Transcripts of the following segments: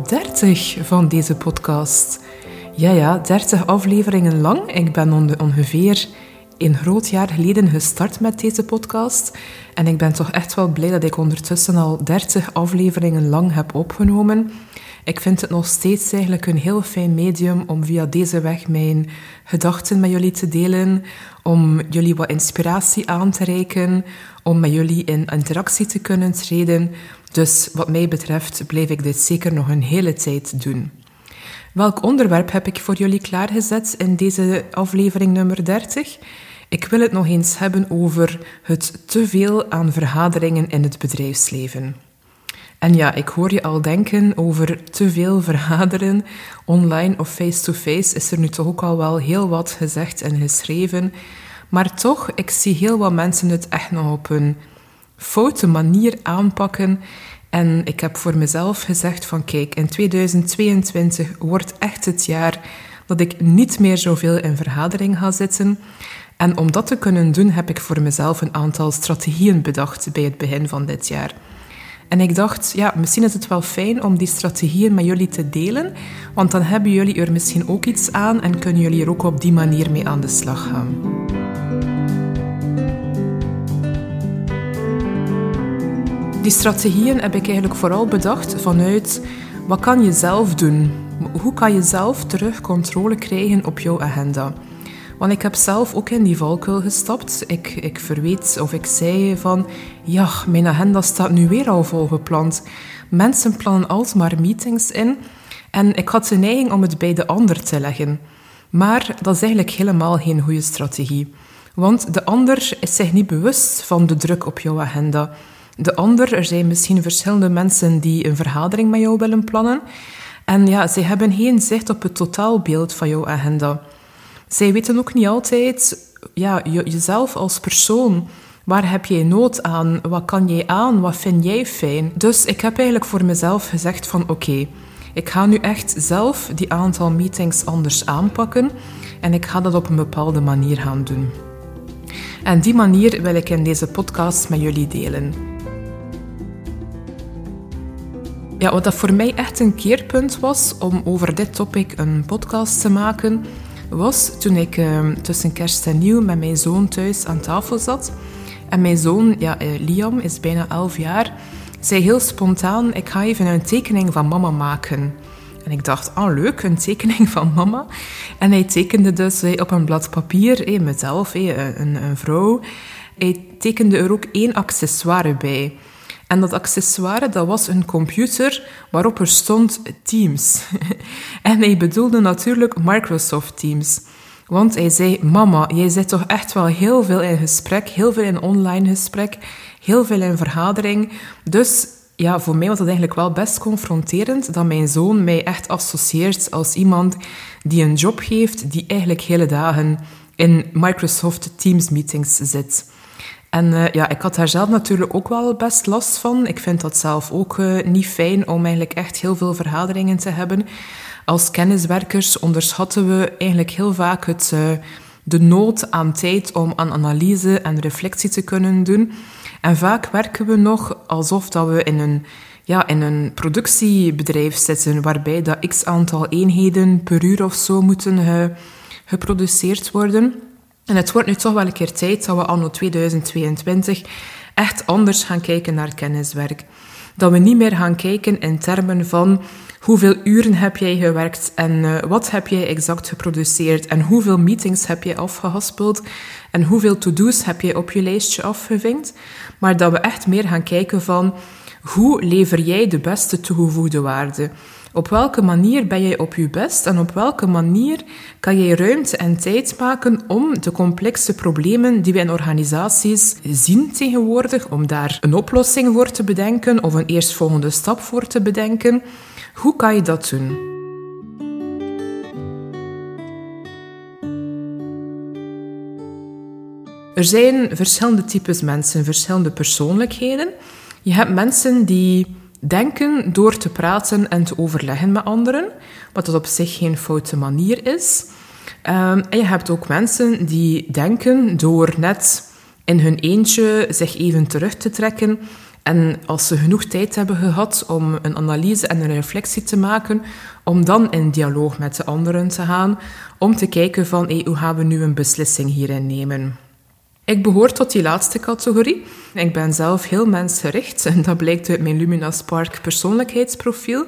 30 van deze podcast. Ja, ja, 30 afleveringen lang. Ik ben ongeveer een groot jaar geleden gestart met deze podcast. En ik ben toch echt wel blij dat ik ondertussen al 30 afleveringen lang heb opgenomen. Ik vind het nog steeds eigenlijk een heel fijn medium om via deze weg mijn gedachten met jullie te delen, om jullie wat inspiratie aan te reiken, om met jullie in interactie te kunnen treden. Dus wat mij betreft blijf ik dit zeker nog een hele tijd doen. Welk onderwerp heb ik voor jullie klaargezet in deze aflevering nummer 30? Ik wil het nog eens hebben over het teveel aan vergaderingen in het bedrijfsleven. En ja, ik hoor je al denken over te veel vergaderen, online of face-to-face, is er nu toch ook al wel heel wat gezegd en geschreven. Maar toch, ik zie heel wat mensen het echt nog op een foute manier aanpakken. En ik heb voor mezelf gezegd van kijk, in 2022 wordt echt het jaar dat ik niet meer zoveel in vergadering ga zitten. En om dat te kunnen doen, heb ik voor mezelf een aantal strategieën bedacht bij het begin van dit jaar. En ik dacht, ja, misschien is het wel fijn om die strategieën met jullie te delen, want dan hebben jullie er misschien ook iets aan en kunnen jullie er ook op die manier mee aan de slag gaan. Die strategieën heb ik eigenlijk vooral bedacht vanuit wat kan je zelf doen? Hoe kan je zelf terug controle krijgen op jouw agenda? Want ik heb zelf ook in die valkuil gestapt. Ik, ik verweet of ik zei van, ja, mijn agenda staat nu weer al volgepland. Mensen plannen altijd maar meetings in. En ik had de neiging om het bij de ander te leggen. Maar dat is eigenlijk helemaal geen goede strategie. Want de ander is zich niet bewust van de druk op jouw agenda. De ander, er zijn misschien verschillende mensen die een vergadering met jou willen plannen. En ja, ze hebben geen zicht op het totaalbeeld van jouw agenda. Zij weten ook niet altijd, ja, jezelf als persoon. Waar heb jij nood aan? Wat kan jij aan? Wat vind jij fijn? Dus ik heb eigenlijk voor mezelf gezegd van oké, ik ga nu echt zelf die aantal meetings anders aanpakken en ik ga dat op een bepaalde manier gaan doen. En die manier wil ik in deze podcast met jullie delen. Ja, wat dat voor mij echt een keerpunt was om over dit topic een podcast te maken, was toen ik ehm, tussen kerst en nieuw met mijn zoon thuis aan tafel zat. En mijn zoon, ja, eh, Liam, is bijna 11 jaar, zei heel spontaan, ik ga even een tekening van mama maken. En ik dacht, ah leuk, een tekening van mama. En hij tekende dus op een blad papier, eh, mezelf, eh, een, een vrouw. Hij tekende er ook één accessoire bij. En dat accessoire, dat was een computer waarop er stond Teams. en hij bedoelde natuurlijk Microsoft Teams. Want hij zei, mama, jij zit toch echt wel heel veel in gesprek, heel veel in online gesprek, heel veel in vergadering. Dus ja, voor mij was dat eigenlijk wel best confronterend dat mijn zoon mij echt associeert als iemand die een job heeft die eigenlijk hele dagen in Microsoft Teams meetings zit. En uh, ja, ik had daar zelf natuurlijk ook wel best last van. Ik vind dat zelf ook uh, niet fijn om eigenlijk echt heel veel vergaderingen te hebben. Als kenniswerkers onderschatten we eigenlijk heel vaak het, uh, de nood aan tijd om aan analyse en reflectie te kunnen doen. En vaak werken we nog alsof dat we in een, ja, in een productiebedrijf zitten, waarbij dat x aantal eenheden per uur of zo moeten geproduceerd worden. En het wordt nu toch wel een keer tijd dat we anno 2022 echt anders gaan kijken naar kenniswerk. Dat we niet meer gaan kijken in termen van Hoeveel uren heb jij gewerkt en uh, wat heb jij exact geproduceerd en hoeveel meetings heb je afgehaspeld en hoeveel to-do's heb je op je lijstje afgevinkt. Maar dat we echt meer gaan kijken van hoe lever jij de beste toegevoegde waarde? Op welke manier ben jij op je best en op welke manier kan jij ruimte en tijd maken om de complexe problemen die we in organisaties zien tegenwoordig, om daar een oplossing voor te bedenken of een eerstvolgende stap voor te bedenken? Hoe kan je dat doen? Er zijn verschillende types mensen, verschillende persoonlijkheden. Je hebt mensen die denken door te praten en te overleggen met anderen, wat dat op zich geen foute manier is. Um, en je hebt ook mensen die denken door net in hun eentje zich even terug te trekken en als ze genoeg tijd hebben gehad om een analyse en een reflectie te maken, om dan in dialoog met de anderen te gaan, om te kijken van hoe gaan we nu een beslissing hierin nemen. Ik behoor tot die laatste categorie. Ik ben zelf heel mensgericht en dat blijkt uit mijn Lumina Spark persoonlijkheidsprofiel.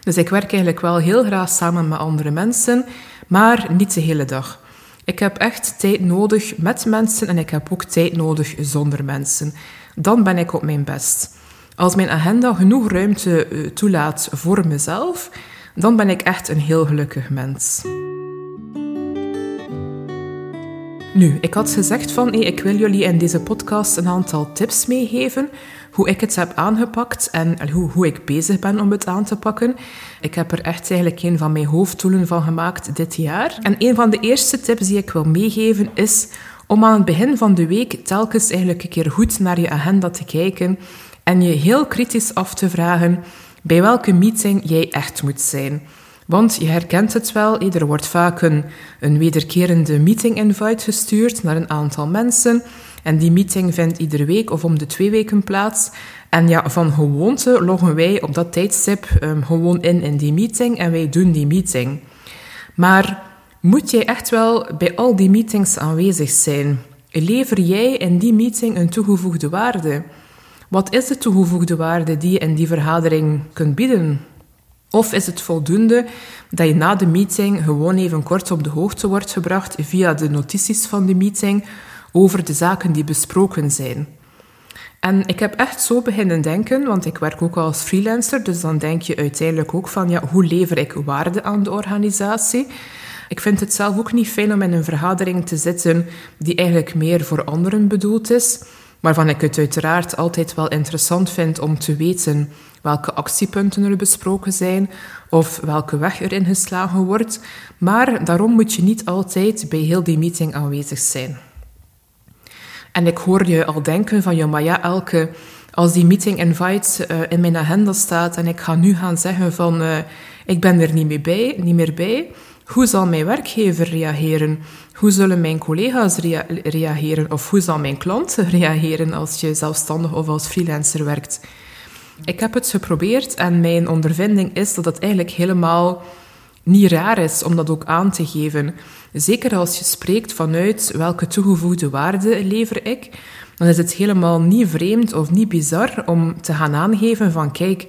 Dus ik werk eigenlijk wel heel graag samen met andere mensen, maar niet de hele dag. Ik heb echt tijd nodig met mensen en ik heb ook tijd nodig zonder mensen. Dan ben ik op mijn best. Als mijn agenda genoeg ruimte eh, toelaat voor mezelf, dan ben ik echt een heel gelukkig mens. Nu, ik had gezegd van ik wil jullie in deze podcast een aantal tips meegeven hoe ik het heb aangepakt en hoe, hoe ik bezig ben om het aan te pakken. Ik heb er echt eigenlijk een van mijn hoofddoelen van gemaakt dit jaar. En een van de eerste tips die ik wil meegeven is om aan het begin van de week telkens eigenlijk een keer goed naar je agenda te kijken en je heel kritisch af te vragen bij welke meeting jij echt moet zijn. Want je herkent het wel, er wordt vaak een, een wederkerende meeting-invite gestuurd naar een aantal mensen. En die meeting vindt iedere week of om de twee weken plaats. En ja, van gewoonte loggen wij op dat tijdstip um, gewoon in in die meeting en wij doen die meeting. Maar moet jij echt wel bij al die meetings aanwezig zijn? Lever jij in die meeting een toegevoegde waarde? Wat is de toegevoegde waarde die je in die vergadering kunt bieden? Of is het voldoende dat je na de meeting gewoon even kort op de hoogte wordt gebracht via de notities van de meeting over de zaken die besproken zijn? En ik heb echt zo beginnen denken, want ik werk ook als freelancer, dus dan denk je uiteindelijk ook van, ja, hoe lever ik waarde aan de organisatie? Ik vind het zelf ook niet fijn om in een vergadering te zitten die eigenlijk meer voor anderen bedoeld is, waarvan ik het uiteraard altijd wel interessant vind om te weten welke actiepunten er besproken zijn of welke weg er ingeslagen wordt. Maar daarom moet je niet altijd bij heel die meeting aanwezig zijn. En ik hoor je al denken van, ja, maar ja, elke, als die meeting invite uh, in mijn agenda staat en ik ga nu gaan zeggen van, uh, ik ben er niet meer bij, niet meer bij, hoe zal mijn werkgever reageren? Hoe zullen mijn collega's rea reageren? Of hoe zal mijn klant reageren als je zelfstandig of als freelancer werkt? Ik heb het geprobeerd en mijn ondervinding is dat het eigenlijk helemaal niet raar is om dat ook aan te geven. Zeker als je spreekt vanuit welke toegevoegde waarde lever ik, dan is het helemaal niet vreemd of niet bizar om te gaan aangeven van kijk,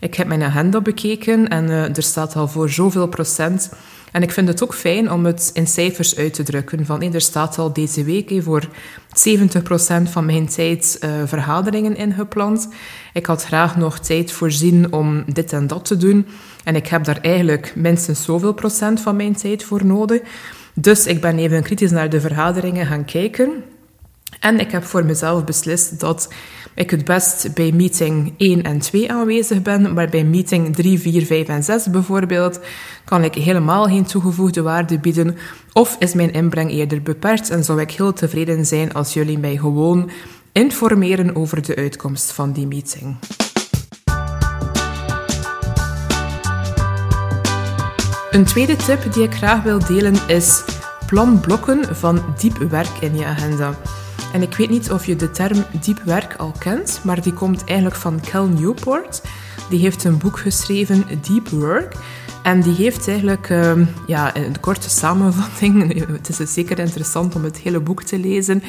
ik heb mijn agenda bekeken en uh, er staat al voor zoveel procent en ik vind het ook fijn om het in cijfers uit te drukken. Van, er staat al deze week voor 70% van mijn tijd uh, vergaderingen ingepland. Ik had graag nog tijd voorzien om dit en dat te doen. En ik heb daar eigenlijk minstens zoveel procent van mijn tijd voor nodig. Dus ik ben even kritisch naar de vergaderingen gaan kijken. En ik heb voor mezelf beslist dat ik het best bij meeting 1 en 2 aanwezig ben, maar bij meeting 3, 4, 5 en 6 bijvoorbeeld kan ik helemaal geen toegevoegde waarde bieden of is mijn inbreng eerder beperkt en zou ik heel tevreden zijn als jullie mij gewoon informeren over de uitkomst van die meeting. Een tweede tip die ik graag wil delen is plan blokken van diep werk in je agenda. En ik weet niet of je de term diep werk al kent, maar die komt eigenlijk van Cal Newport. Die heeft een boek geschreven, Deep Work. En die heeft eigenlijk uh, ja, een korte samenvatting. Het is zeker interessant om het hele boek te lezen.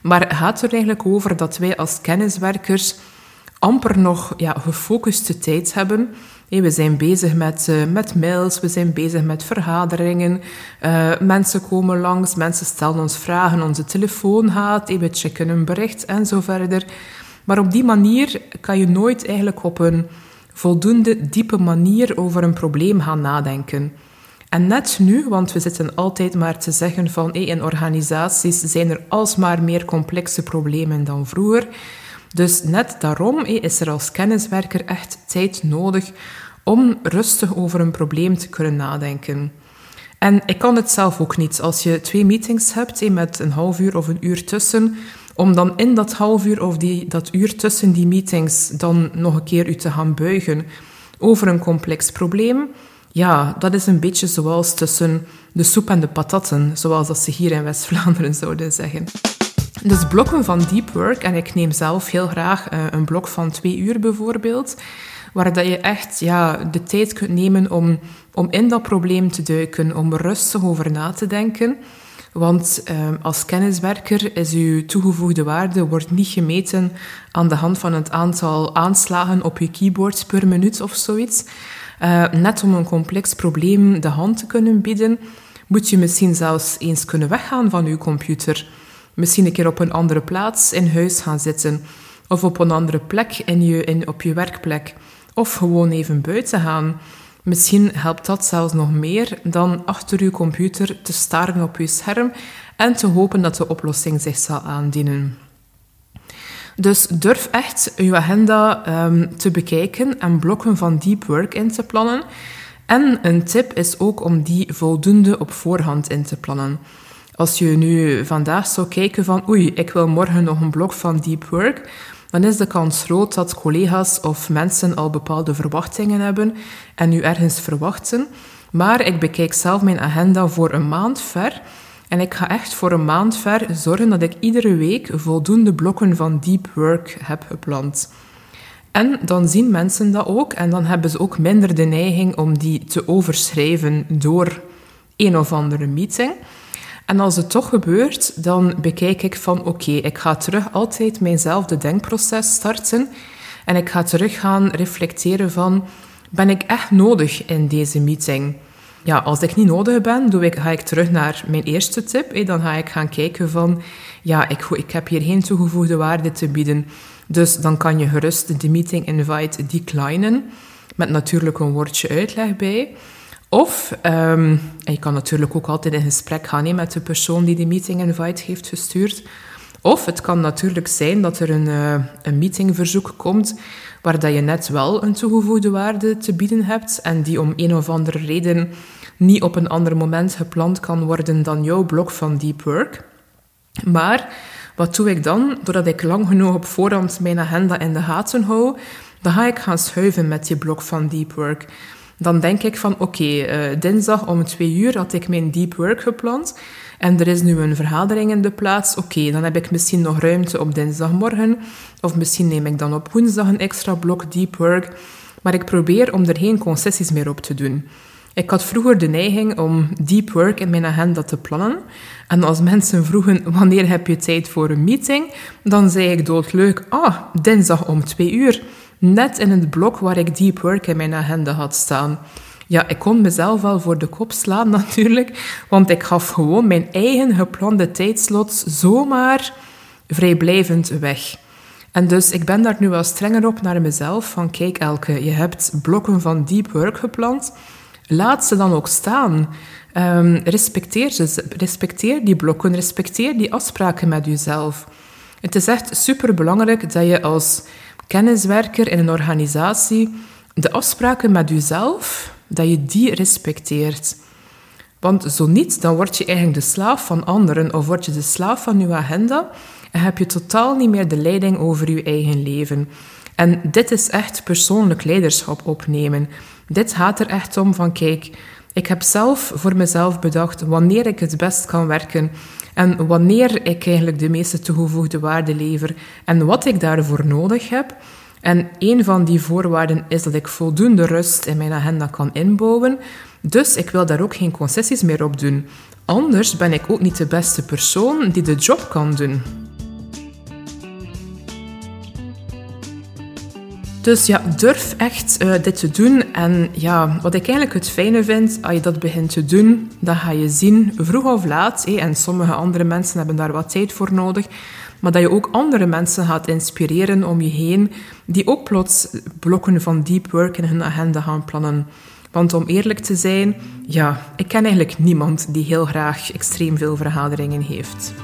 Maar het gaat er eigenlijk over dat wij als kenniswerkers amper nog ja, gefocuste tijd hebben we zijn bezig met, uh, met mails, we zijn bezig met vergaderingen. Uh, mensen komen langs, mensen stellen ons vragen, onze telefoon gaat, we checken een bericht en zo verder. Maar op die manier kan je nooit eigenlijk op een voldoende diepe manier over een probleem gaan nadenken. En net nu, want we zitten altijd maar te zeggen van in organisaties zijn er alsmaar meer complexe problemen dan vroeger. Dus net daarom is er als kenniswerker echt tijd nodig om rustig over een probleem te kunnen nadenken. En ik kan het zelf ook niet. Als je twee meetings hebt met een half uur of een uur tussen, om dan in dat half uur of die, dat uur tussen die meetings dan nog een keer u te gaan buigen over een complex probleem, ja, dat is een beetje zoals tussen de soep en de patatten, zoals dat ze hier in West-Vlaanderen zouden zeggen. Dus blokken van deep work, en ik neem zelf heel graag eh, een blok van twee uur bijvoorbeeld, waar dat je echt ja, de tijd kunt nemen om, om in dat probleem te duiken, om rustig over na te denken. Want eh, als kenniswerker is uw toegevoegde waarde wordt niet gemeten aan de hand van het aantal aanslagen op je keyboard per minuut of zoiets. Uh, net om een complex probleem de hand te kunnen bieden, moet je misschien zelfs eens kunnen weggaan van je computer. Misschien een keer op een andere plaats in huis gaan zitten. Of op een andere plek in je, in, op je werkplek. Of gewoon even buiten gaan. Misschien helpt dat zelfs nog meer dan achter uw computer te staren op uw scherm en te hopen dat de oplossing zich zal aandienen. Dus durf echt uw agenda um, te bekijken en blokken van deep work in te plannen. En een tip is ook om die voldoende op voorhand in te plannen. Als je nu vandaag zou kijken van oei, ik wil morgen nog een blok van deep work, dan is de kans groot dat collega's of mensen al bepaalde verwachtingen hebben en nu ergens verwachten. Maar ik bekijk zelf mijn agenda voor een maand ver en ik ga echt voor een maand ver zorgen dat ik iedere week voldoende blokken van deep work heb gepland. En dan zien mensen dat ook en dan hebben ze ook minder de neiging om die te overschrijven door een of andere meeting. En als het toch gebeurt, dan bekijk ik van oké, ik ga terug altijd mijnzelfde denkproces starten en ik ga terug gaan reflecteren van ben ik echt nodig in deze meeting? Ja, als ik niet nodig ben, doe ik, ga ik terug naar mijn eerste tip. Dan ga ik gaan kijken van ja, ik, ik heb hier geen toegevoegde waarde te bieden. Dus dan kan je gerust de meeting invite declinen. Met natuurlijk een woordje uitleg bij. Of, um, je kan natuurlijk ook altijd in gesprek gaan met de persoon die de meeting invite heeft gestuurd. Of het kan natuurlijk zijn dat er een, uh, een meetingverzoek komt waar dat je net wel een toegevoegde waarde te bieden hebt en die om een of andere reden niet op een ander moment gepland kan worden dan jouw blok van deep work. Maar wat doe ik dan? Doordat ik lang genoeg op voorhand mijn agenda in de gaten hou, dan ga ik gaan schuiven met die blok van deep work dan denk ik van oké, uh, dinsdag om twee uur had ik mijn deep work gepland en er is nu een vergadering in de plaats. Oké, dan heb ik misschien nog ruimte op dinsdagmorgen of misschien neem ik dan op woensdag een extra blok deep work. Maar ik probeer om er geen concessies meer op te doen. Ik had vroeger de neiging om deep work in mijn agenda te plannen. En als mensen vroegen wanneer heb je tijd voor een meeting, dan zei ik doodleuk, ah, dinsdag om twee uur net in het blok waar ik deep work in mijn agenda had staan. Ja, ik kon mezelf wel voor de kop slaan natuurlijk, want ik gaf gewoon mijn eigen geplande tijdslots zomaar vrijblijvend weg. En dus ik ben daar nu wel strenger op naar mezelf, van kijk Elke, je hebt blokken van deep work gepland, laat ze dan ook staan. Um, respecteer, ze, respecteer die blokken, respecteer die afspraken met jezelf. Het is echt super belangrijk dat je als kenniswerker in een organisatie de afspraken met jezelf, dat je die respecteert. Want zo niet, dan word je eigenlijk de slaaf van anderen of word je de slaaf van je agenda en heb je totaal niet meer de leiding over je eigen leven. En dit is echt persoonlijk leiderschap opnemen. Dit gaat er echt om van, kijk, ik heb zelf voor mezelf bedacht wanneer ik het best kan werken en wanneer ik eigenlijk de meeste toegevoegde waarde lever en wat ik daarvoor nodig heb. En een van die voorwaarden is dat ik voldoende rust in mijn agenda kan inbouwen. Dus ik wil daar ook geen concessies meer op doen. Anders ben ik ook niet de beste persoon die de job kan doen. Dus ja, durf echt uh, dit te doen. En ja, wat ik eigenlijk het fijne vind, als je dat begint te doen, dan ga je zien, vroeg of laat, en sommige andere mensen hebben daar wat tijd voor nodig, maar dat je ook andere mensen gaat inspireren om je heen, die ook plots blokken van deep work in hun agenda gaan plannen. Want om eerlijk te zijn, ja, ik ken eigenlijk niemand die heel graag extreem veel vergaderingen heeft.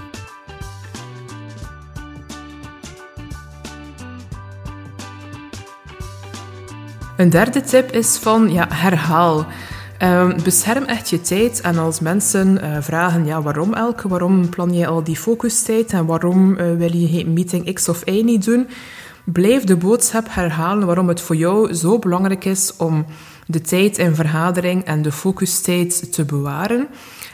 Een derde tip is van ja, herhaal. Um, bescherm echt je tijd en als mensen uh, vragen ja, waarom elke, waarom plan je al die focustijd en waarom uh, wil je meeting X of Y niet doen, blijf de boodschap herhalen waarom het voor jou zo belangrijk is om de tijd in vergadering en de focustijd te bewaren.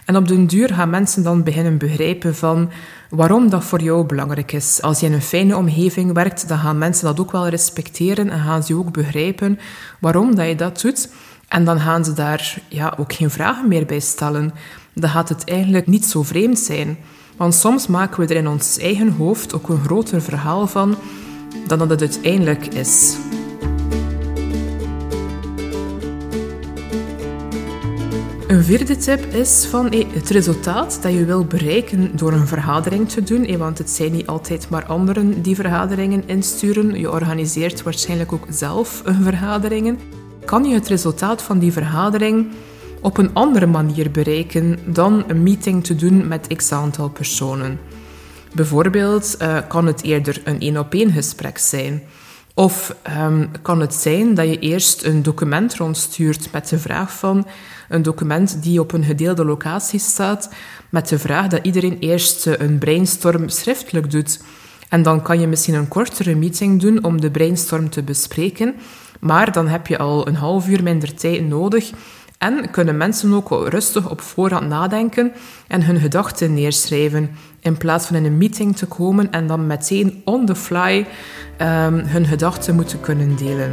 En op den duur gaan mensen dan beginnen begrijpen van waarom dat voor jou belangrijk is. Als je in een fijne omgeving werkt, dan gaan mensen dat ook wel respecteren en gaan ze ook begrijpen waarom dat je dat doet. En dan gaan ze daar ja, ook geen vragen meer bij stellen. Dan gaat het eigenlijk niet zo vreemd zijn. Want soms maken we er in ons eigen hoofd ook een groter verhaal van dan dat het uiteindelijk is. Een vierde tip is van het resultaat dat je wil bereiken door een vergadering te doen. want het zijn niet altijd maar anderen die vergaderingen insturen. Je organiseert waarschijnlijk ook zelf een vergaderingen. Kan je het resultaat van die vergadering op een andere manier bereiken dan een meeting te doen met x aantal personen? Bijvoorbeeld uh, kan het eerder een één-op-één gesprek zijn. Of um, kan het zijn dat je eerst een document rondstuurt met de vraag van een document die op een gedeelde locatie staat, met de vraag dat iedereen eerst een brainstorm schriftelijk doet. En dan kan je misschien een kortere meeting doen om de brainstorm te bespreken, maar dan heb je al een half uur minder tijd nodig en kunnen mensen ook rustig op voorhand nadenken en hun gedachten neerschrijven, in plaats van in een meeting te komen en dan meteen on the fly um, hun gedachten moeten kunnen delen.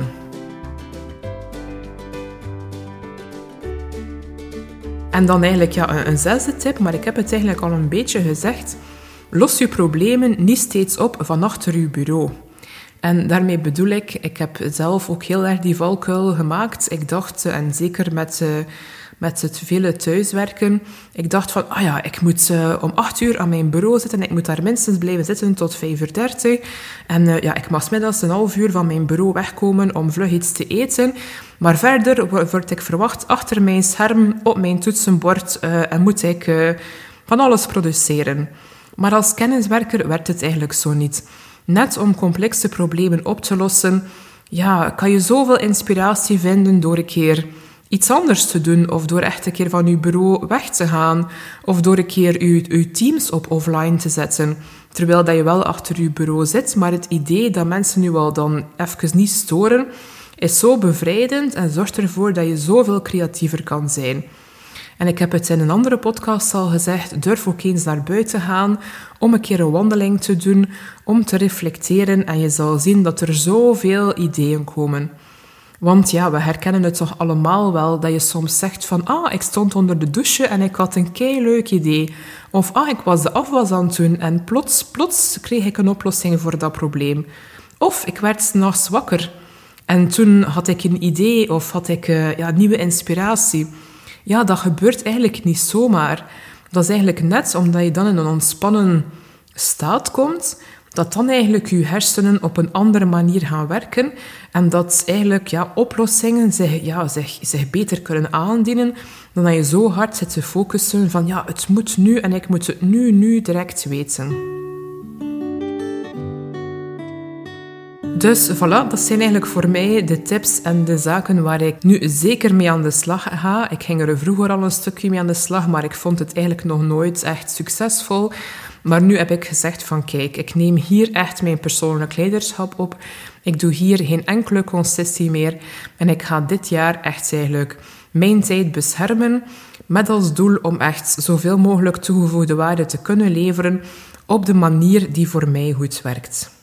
En dan eigenlijk ja, een, een zesde tip, maar ik heb het eigenlijk al een beetje gezegd. Los je problemen niet steeds op van achter je bureau. En daarmee bedoel ik, ik heb zelf ook heel erg die valkuil gemaakt. Ik dacht, en zeker met, uh, met het vele thuiswerken, ik dacht van, ah ja, ik moet uh, om acht uur aan mijn bureau zitten en ik moet daar minstens blijven zitten tot vijf uur dertig. En ja, ik mag middags een half uur van mijn bureau wegkomen om vlug iets te eten. Maar verder word ik verwacht achter mijn scherm op mijn toetsenbord en moet ik van alles produceren. Maar als kenniswerker werkt het eigenlijk zo niet. Net om complexe problemen op te lossen, ja, kan je zoveel inspiratie vinden door een keer iets anders te doen, of door echt een keer van je bureau weg te gaan, of door een keer je, teams op offline te zetten, terwijl dat je wel achter je bureau zit, maar het idee dat mensen nu al dan even niet storen, is zo bevrijdend en zorgt ervoor dat je zoveel creatiever kan zijn. En ik heb het in een andere podcast al gezegd, durf ook eens naar buiten gaan om een keer een wandeling te doen, om te reflecteren en je zal zien dat er zoveel ideeën komen. Want ja, we herkennen het toch allemaal wel dat je soms zegt van ah, ik stond onder de douche en ik had een kei leuk idee. Of ah, ik was de afwas aan het doen en plots, plots kreeg ik een oplossing voor dat probleem. Of ik werd s'nachts wakker en toen had ik een idee of had ik uh, ja, nieuwe inspiratie. Ja, dat gebeurt eigenlijk niet zomaar. Dat is eigenlijk net omdat je dan in een ontspannen staat komt, dat dan eigenlijk je hersenen op een andere manier gaan werken en dat eigenlijk ja, oplossingen zich, ja, zich, zich beter kunnen aandienen dan dat je zo hard zit te focussen van ja, het moet nu en ik moet het nu, nu direct weten. Dus voilà, dat zijn eigenlijk voor mij de tips en de zaken waar ik nu zeker mee aan de slag ga. Ik ging er vroeger al een stukje mee aan de slag, maar ik vond het eigenlijk nog nooit echt succesvol. Maar nu heb ik gezegd van kijk, ik neem hier echt mijn persoonlijk leiderschap op. Ik doe hier geen enkele concessie meer. En ik ga dit jaar echt eigenlijk mijn tijd beschermen. Met als doel om echt zoveel mogelijk toegevoegde waarde te kunnen leveren op de manier die voor mij goed werkt.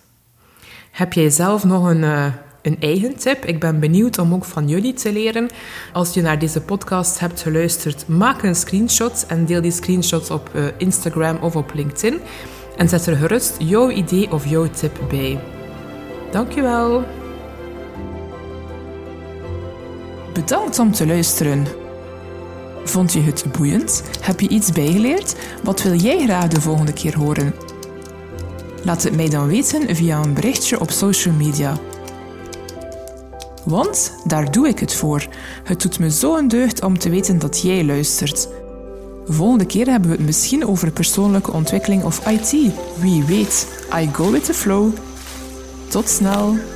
Heb jij zelf nog een, uh, een eigen tip? Ik ben benieuwd om ook van jullie te leren. Als je naar deze podcast hebt geluisterd, maak een screenshot en deel die screenshot op uh, Instagram of op LinkedIn. En zet er gerust jouw idee of jouw tip bij. Dankjewel. Bedankt om te luisteren. Vond je het boeiend? Heb je iets bijgeleerd? Wat wil jij graag de volgende keer horen? Laat het mij dan weten via een berichtje op social media. Want daar doe ik het voor. Het doet me zo een deugd om te weten dat jij luistert. Volgende keer hebben we het misschien over persoonlijke ontwikkeling of IT. Wie weet, I go with the flow. Tot snel!